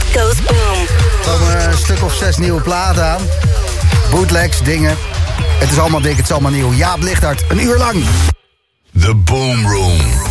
It Goes Boom. Er komen een stuk of zes nieuwe platen aan. Bootlegs, dingen. Het is allemaal dik, het is allemaal nieuw. Jaap Lichthart, een uur lang. The Boom Room.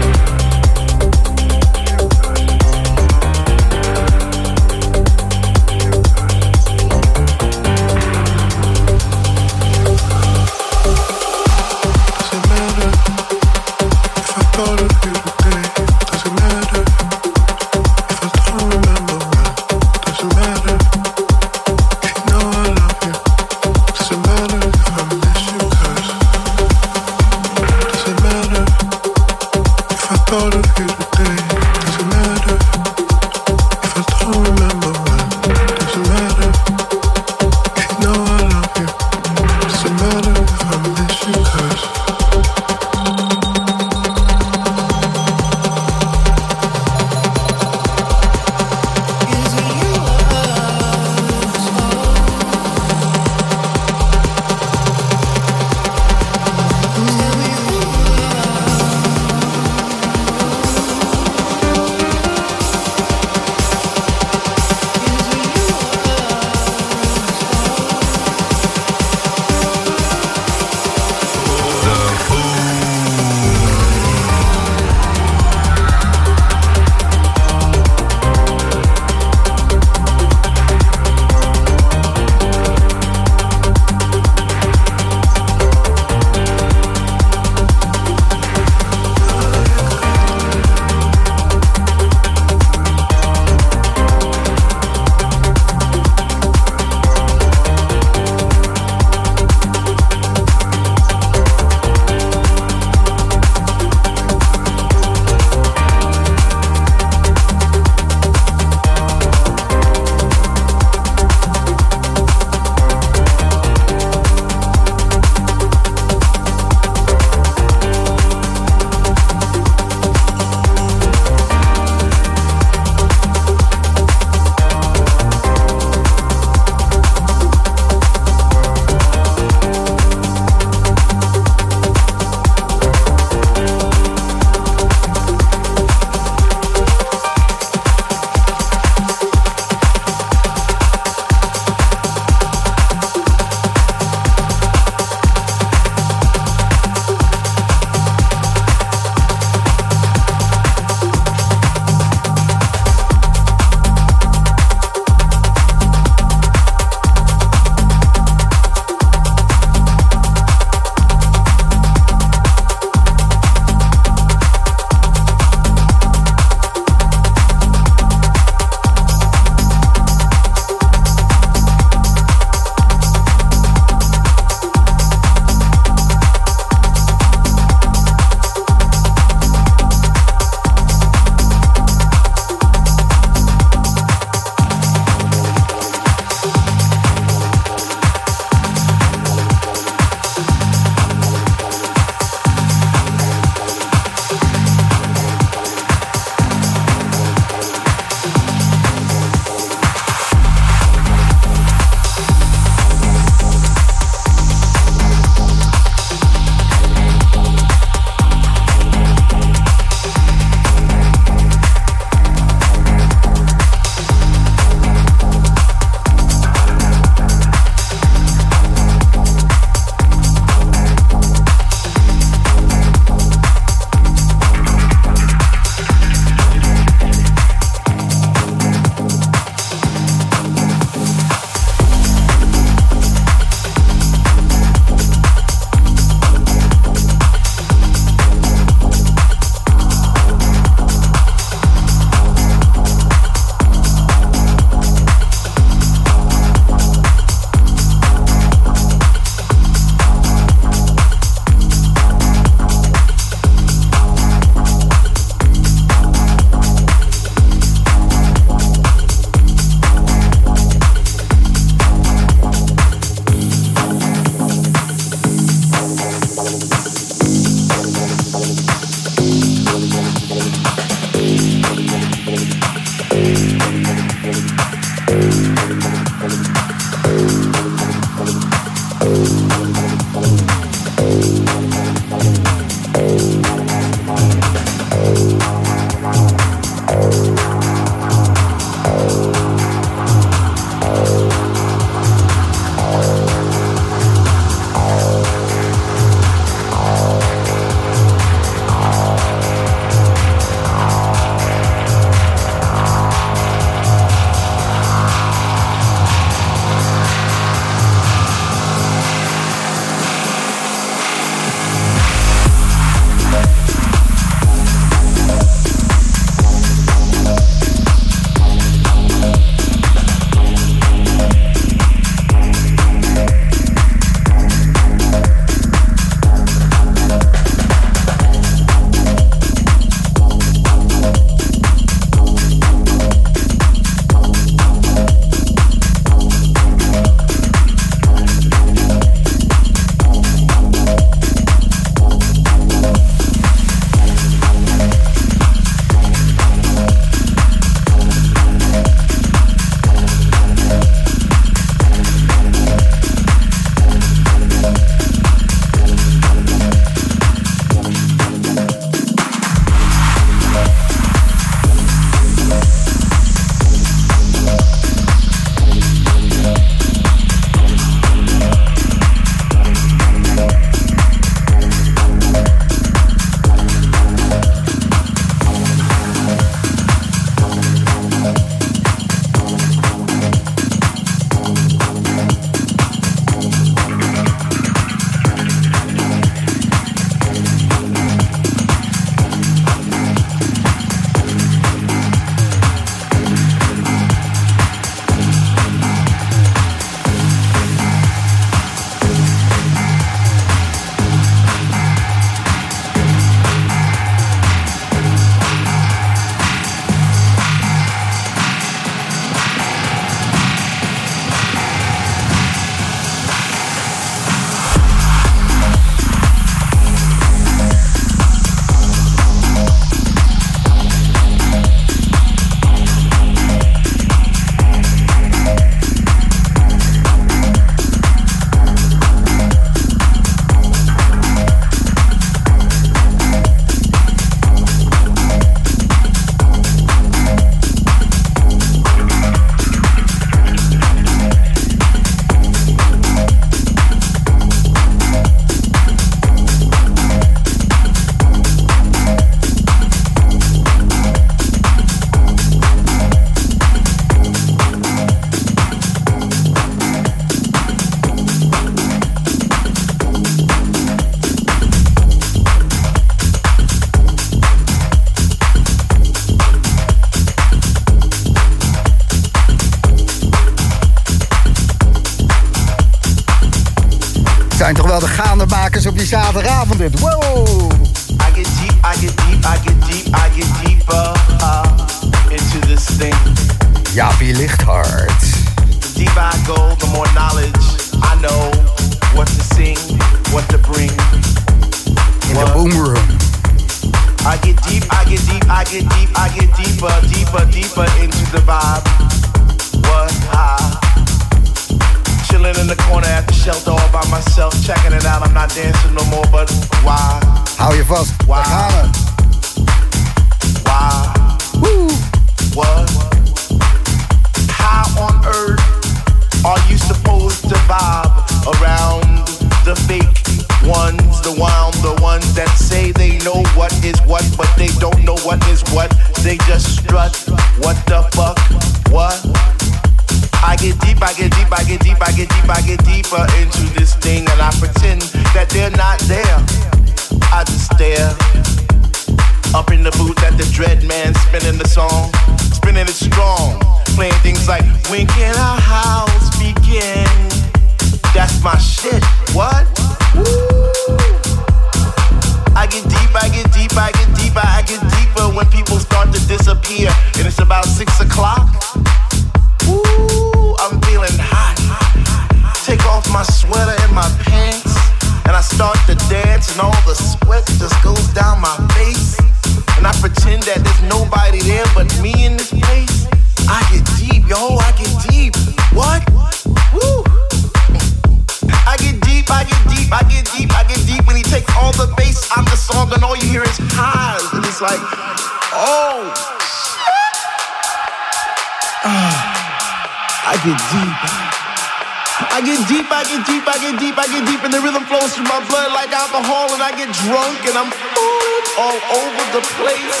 get deep, I get deep, I get deep, I get deep, and the rhythm flows through my blood like alcohol, and I get drunk and I'm falling all over the place.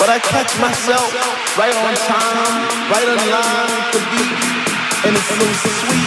But I catch myself right on time, right on line with the beat, and it's so sweet.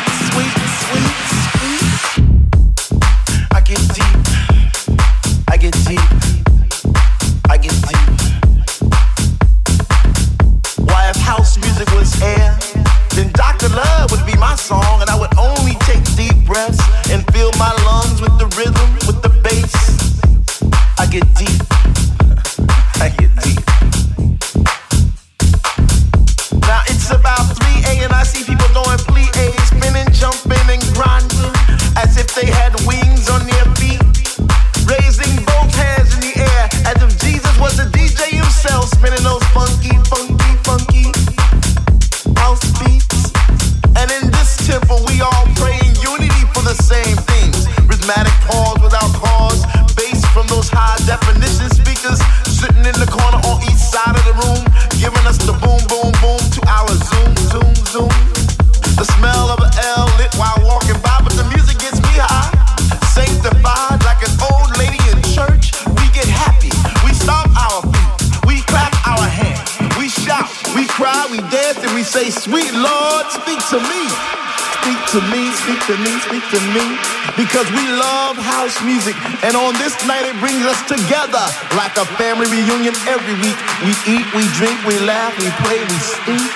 to me because we love house music. And on this night, it brings us together like a family reunion every week. We eat, we drink, we laugh, we play, we speak.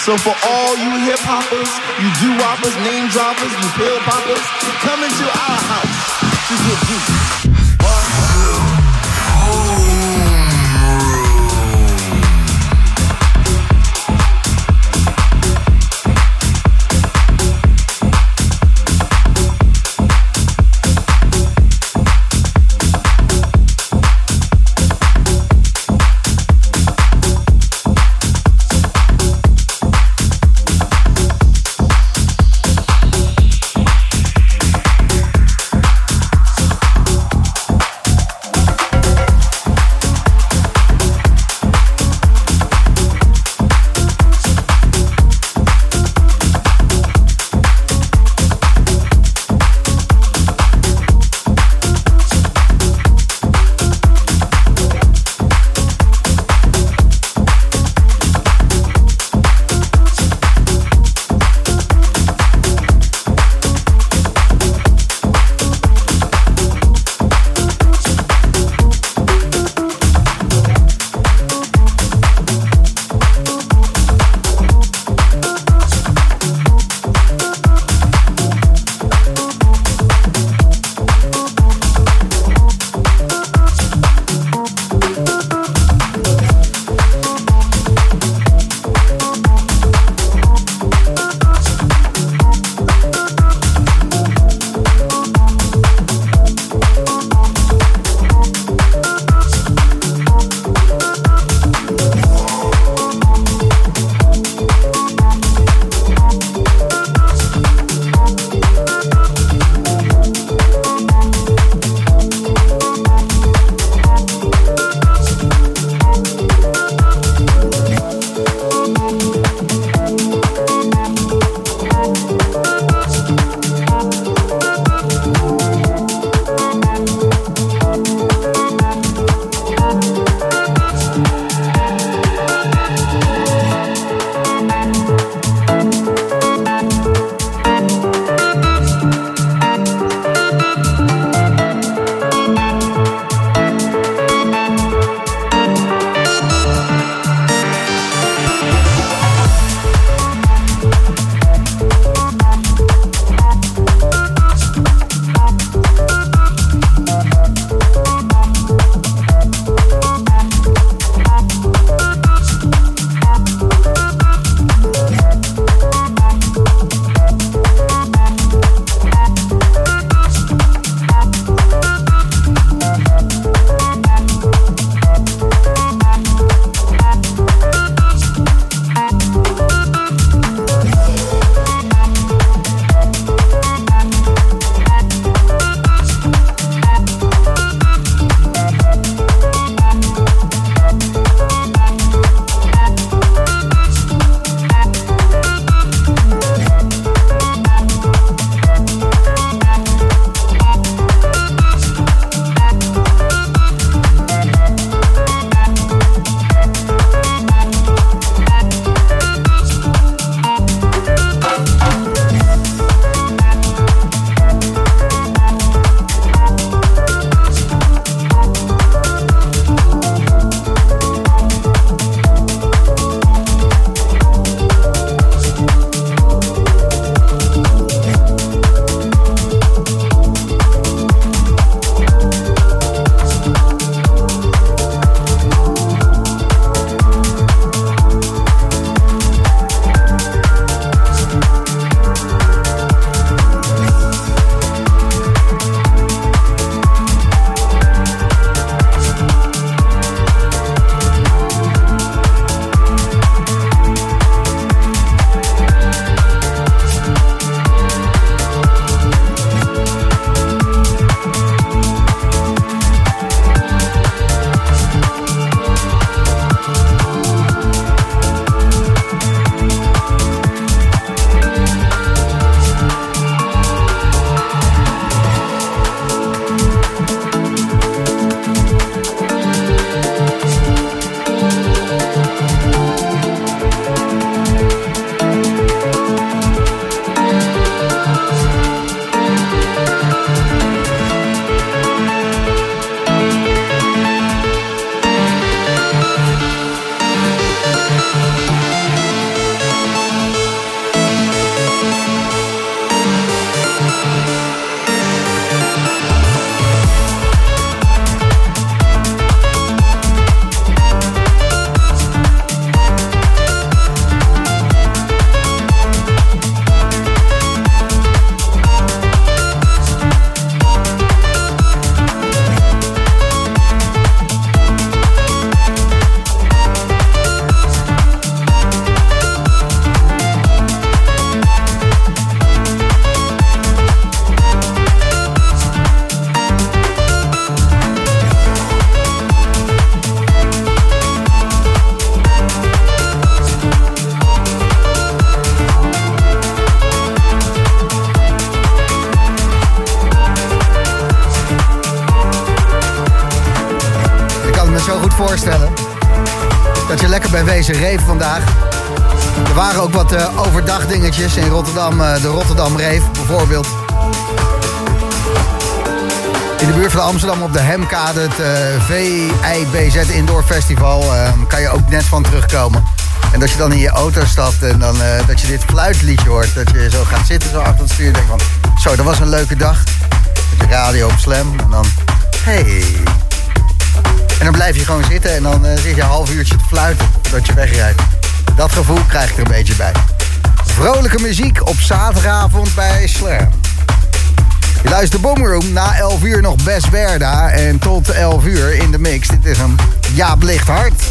So for all you hip hoppers, you do whoppers, name droppers, you pill poppers, come into our house to get deep. In Rotterdam. Uh, de Rotterdam Reef bijvoorbeeld. In de buurt van Amsterdam op de Hemkade, het uh, VIBZ Indoor Festival, kan je ook net van terugkomen. En dat je dan in je auto stapt en dan, dat je dit fluitliedje hoort. Dat je zo gaat zitten zo achter het stuur en denkt van... Zo, dat was een leuke dag. Met je radio op slam en dan... Hey. En dan blijf je gewoon zitten en dan zit je een half uurtje te fluiten dat je wegrijdt. Dat gevoel krijg ik er een beetje bij. Vrolijke muziek op zaterdagavond bij Slam. Je luistert Boomroom. Na 11 uur nog Best Werda. En tot 11 uur in de mix. Dit is een Ja Blicht Hart.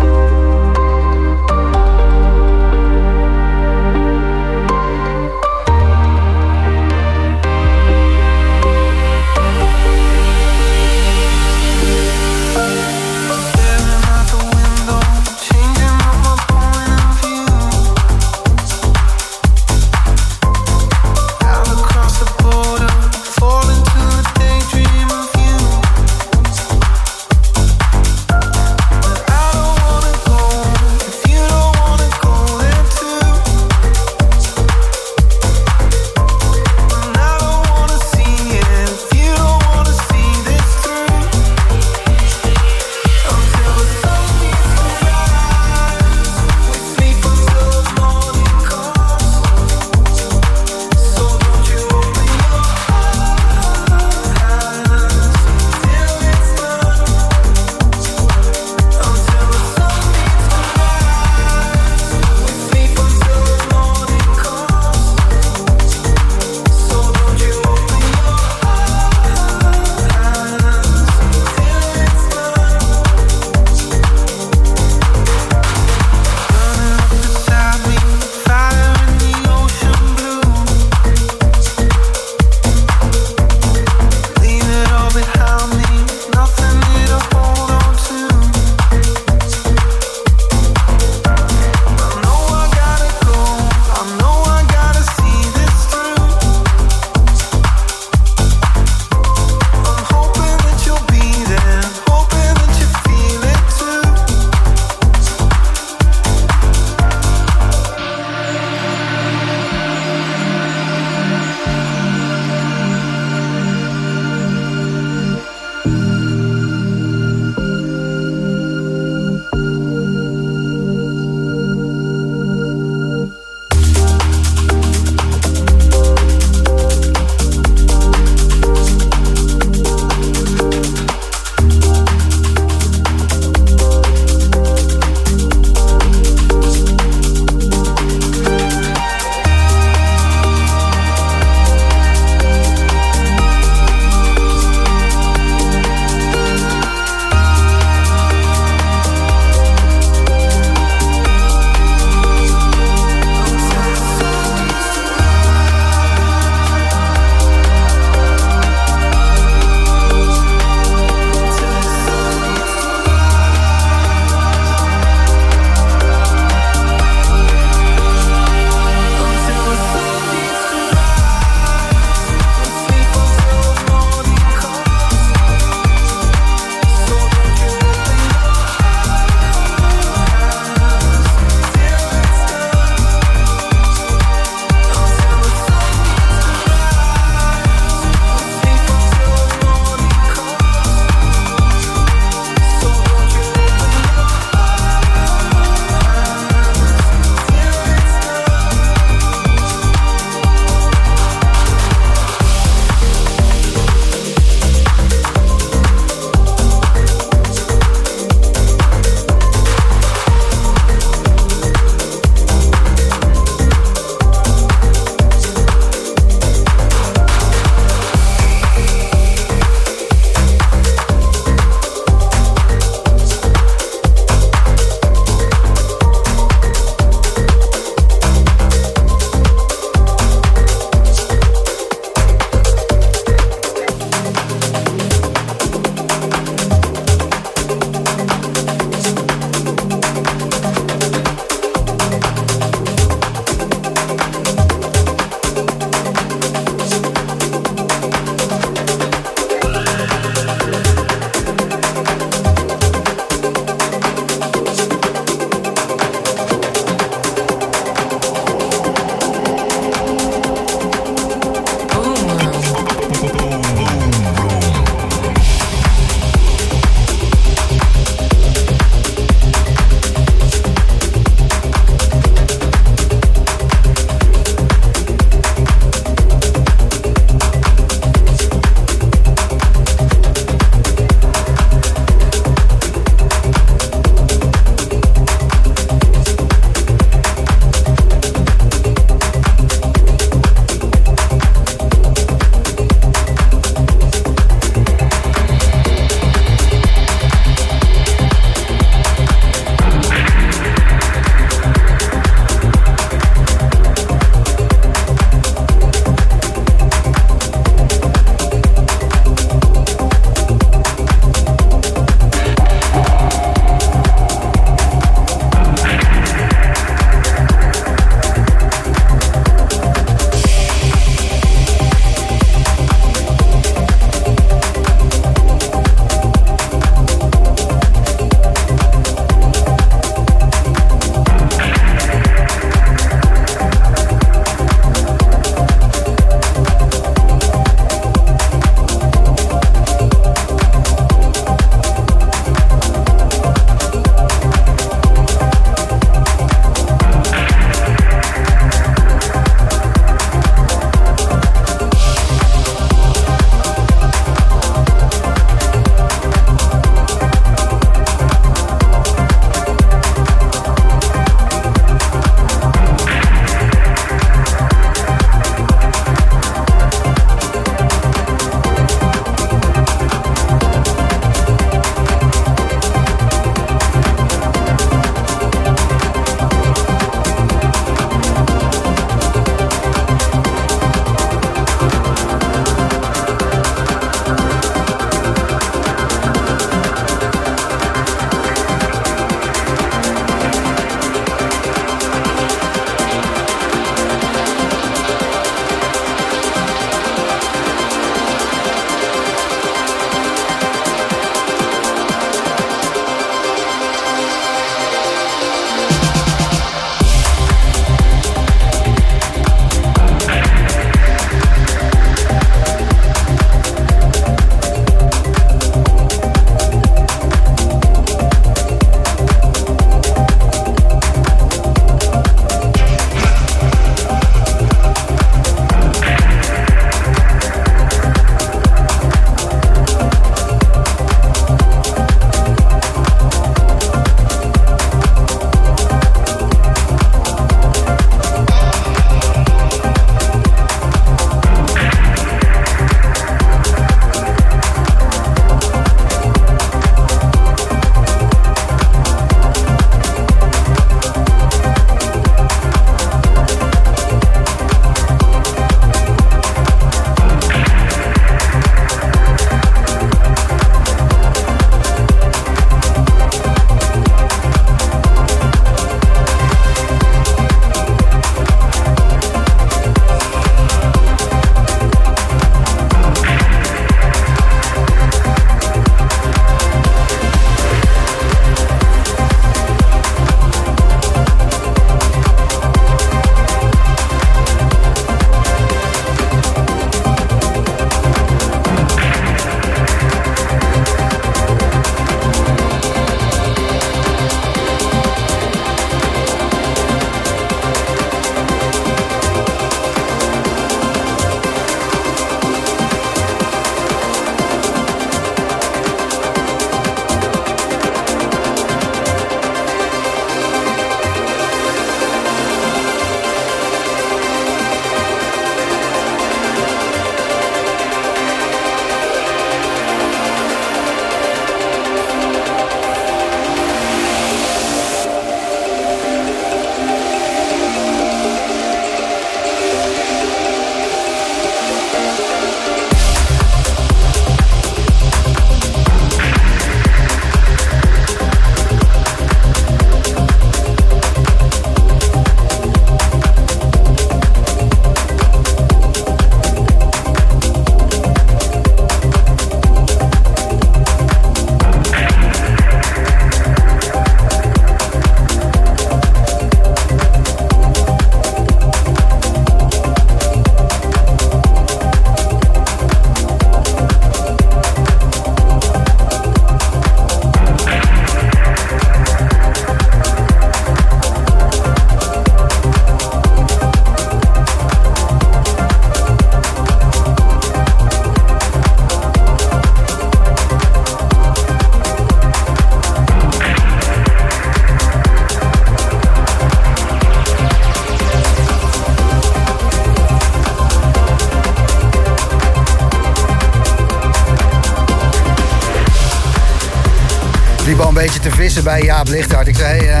Beetje te vissen bij Jaap Lichthart. Ik zei, uh,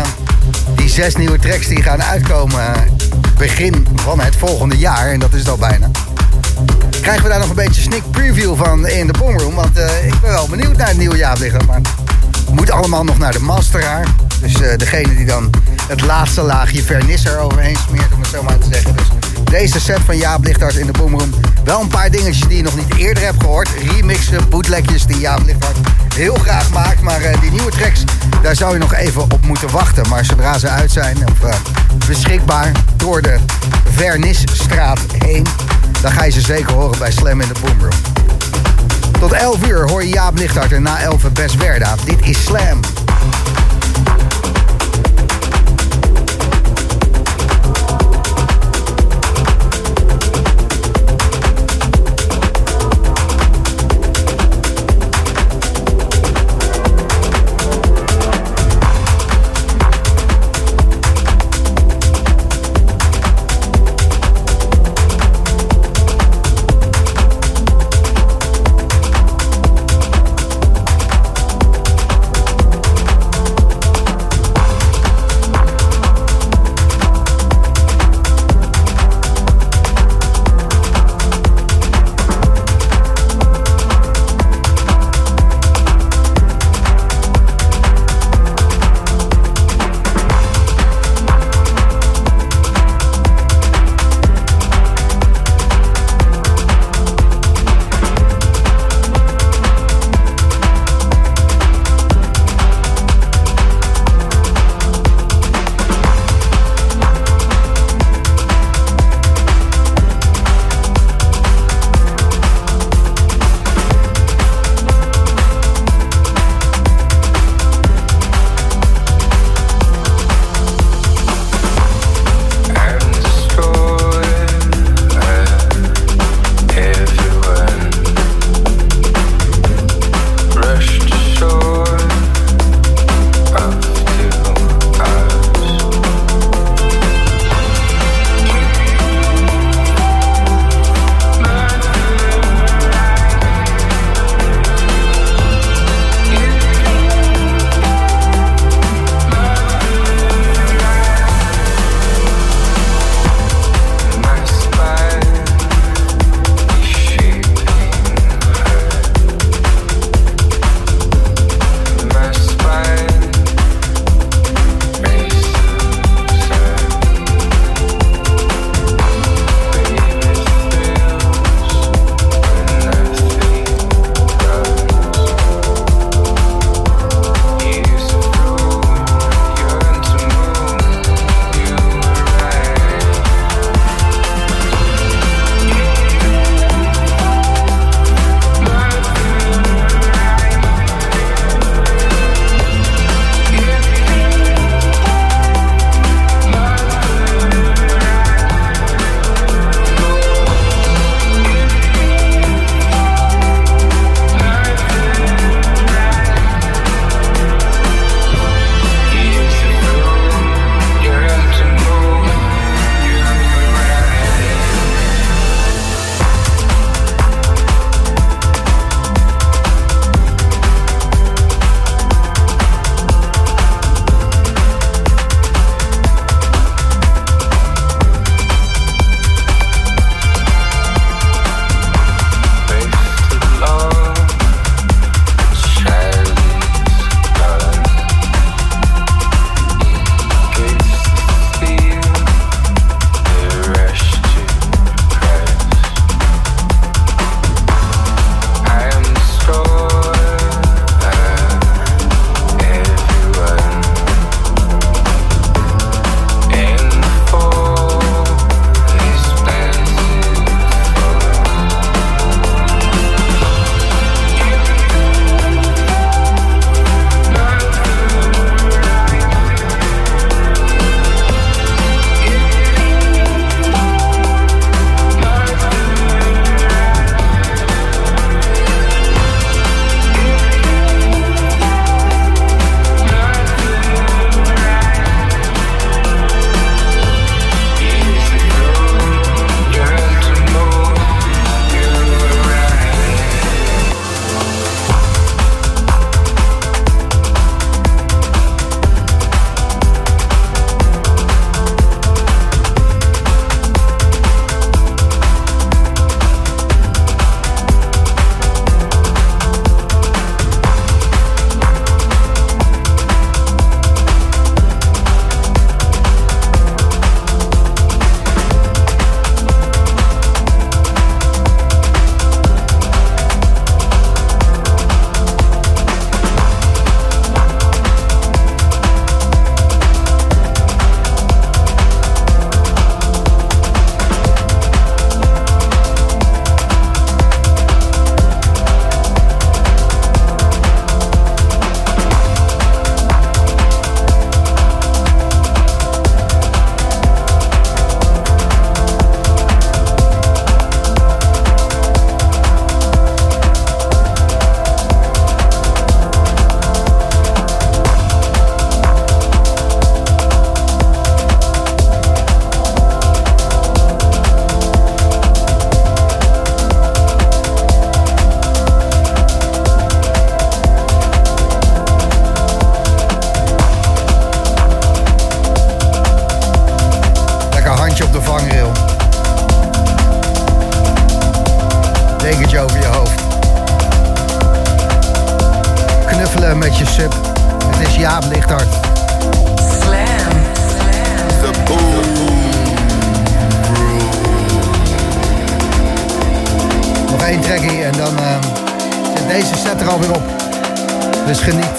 die zes nieuwe tracks die gaan uitkomen begin van het volgende jaar. En dat is het al bijna. Krijgen we daar nog een beetje sneak preview van in de Boomroom. Want uh, ik ben wel benieuwd naar het nieuwe Jaap Lichthart. Maar het moet allemaal nog naar de masteraar. Dus degene die dan het laatste laagje vernis er overheen smeert, om het zo maar te zeggen. Dus deze set van Jaap Lichthart in de Boomroom. Wel een paar dingetjes die je nog niet eerder hebt gehoord. Remixen, bootlegjes die Jaap Lichthart heel graag maakt. Maar uh, die nieuwe tracks, daar zou je nog even op moeten wachten. Maar zodra ze uit zijn of uh, beschikbaar door de Vernisstraat heen... dan ga je ze zeker horen bij Slam in de Boomroom. Tot 11 uur hoor je Jaap Lichthart en na 11 Best Werda. Dit is Slam. Geniet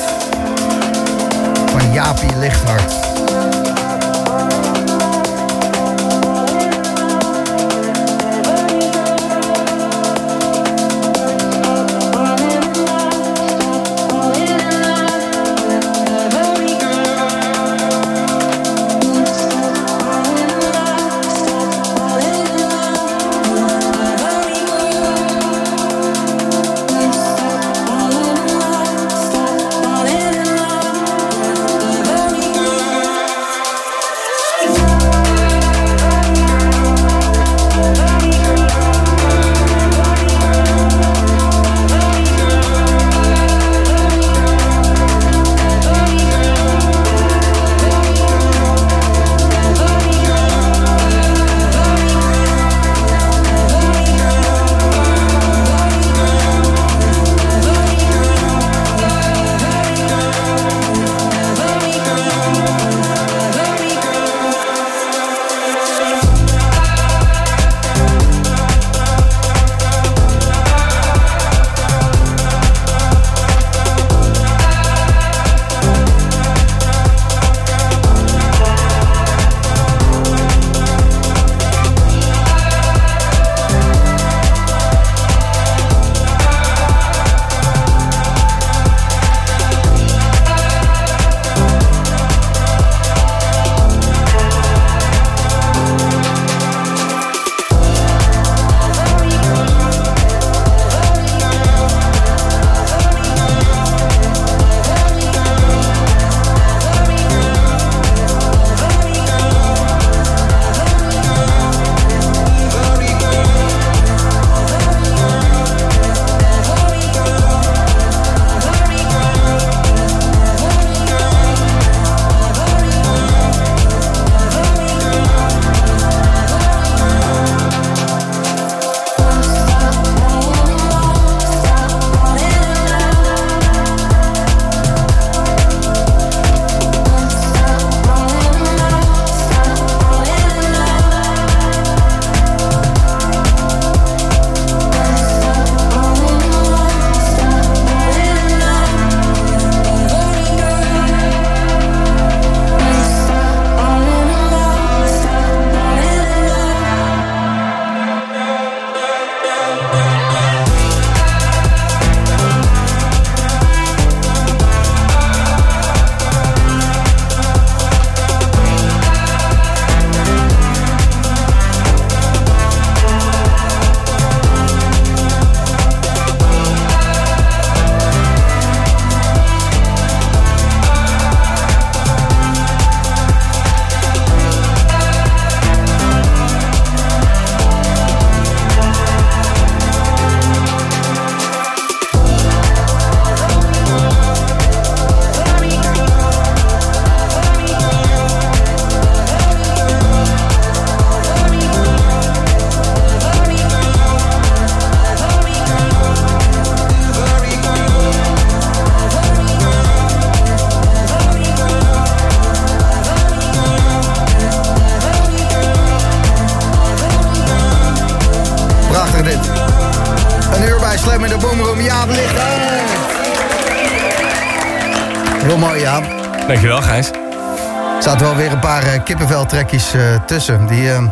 eh, kippenveltrekjes eh, tussen. Die, eh,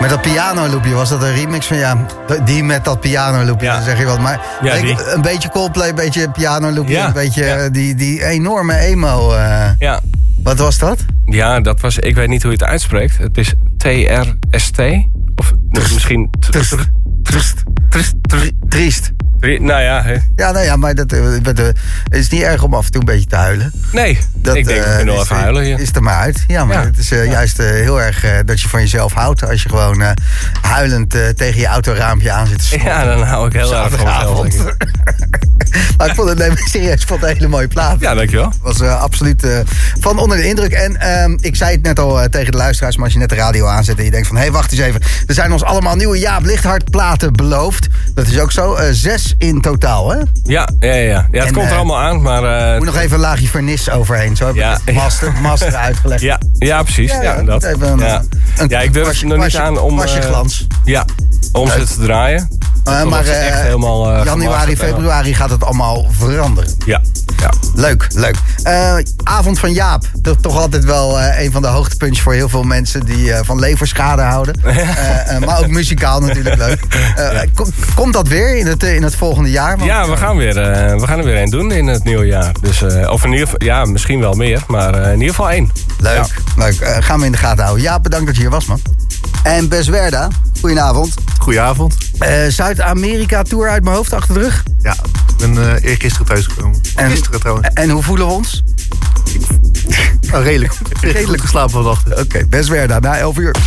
met dat pianoloopje, was dat een remix van ja, die met dat pianoloopje, Ja. zeg je wat. Maar Ja, ik- die. een beetje Coldplay, een beetje pianoloopje, Ja, een beetje eh, die, die enorme emo. Ja. wat was dat? ja, dat was... Ik weet niet hoe je het uitspreekt. Het is TRST. Of misschien... Trist. Trist. Trist. Triest. Nou ja, hè. Ja, nou ja, maar dat eh, eh, het is niet erg om af en toe een beetje te huilen. nee. Dat, ik denk, eh, kunnen wel is- even huilen hier. Is er maar uit. Ja, maar Ja. het is eh, juist eh, heel erg eh, dat je van jezelf houdt. Als je gewoon eh, huilend eh, tegen je autoraampje aan zit te. Ja, dan hou ik heel erg van mezelf. ik. maar ik vond het, nee, serieus, ik vond het een hele mooie plaat. Ja, dankjewel. was eh, absoluut eh, van onder de indruk. En ehm, ik zei het net al eh, tegen de luisteraars, maar als je net de radio aanzet en je denkt van... hé, hey, wacht eens even, er zijn ons allemaal nieuwe Jaap Lichthart platen beloofd. Dat is ook zo. Eh, zes in totaal, hè? Ja, ja, ja. ja het En, komt er eh, allemaal aan, maar... eh, Moet nog even een laagje vernis overheen. Zo heb Ja. ik master, master uitgelegd. ja, ja, precies. Ja, dat. even een, ja. een ja, ik durf kwastje- nog niet aan om... kwastje eh, glans. Ja, om ze te draaien. Maar echt helemaal, januari, februari gaat het allemaal veranderen. Ja, ja. Leuk, leuk. Avond van Jaap. Dat is toch altijd wel een van de hoogtepuntjes voor heel veel mensen die van leverschade houden. Maar ook muzikaal natuurlijk leuk. Kom- Komt dat weer in het, in het volgende jaar? Want- Ja, we gaan, weer, eh, we gaan er weer één doen in het nieuwe jaar. Dus, eh, of in ieder geval, ja, misschien wel meer, maar eh, in ieder geval één. Leuk, Ja. leuk. Eh, gaan we in de gaten houden. Jaap, bedankt dat je hier was, man. En Beswerda, goedenavond. Goedenavond. Eh, Zuid-Amerika-tour uit mijn hoofd achter de rug. Ja, ik ben eh eergisteren thuisgekomen. En- Gisteren trouwens. En hoe voelen we ons? Oh, redelijk. Redelijk geslapen vannacht. Oké, Beswerda, na 11 uur.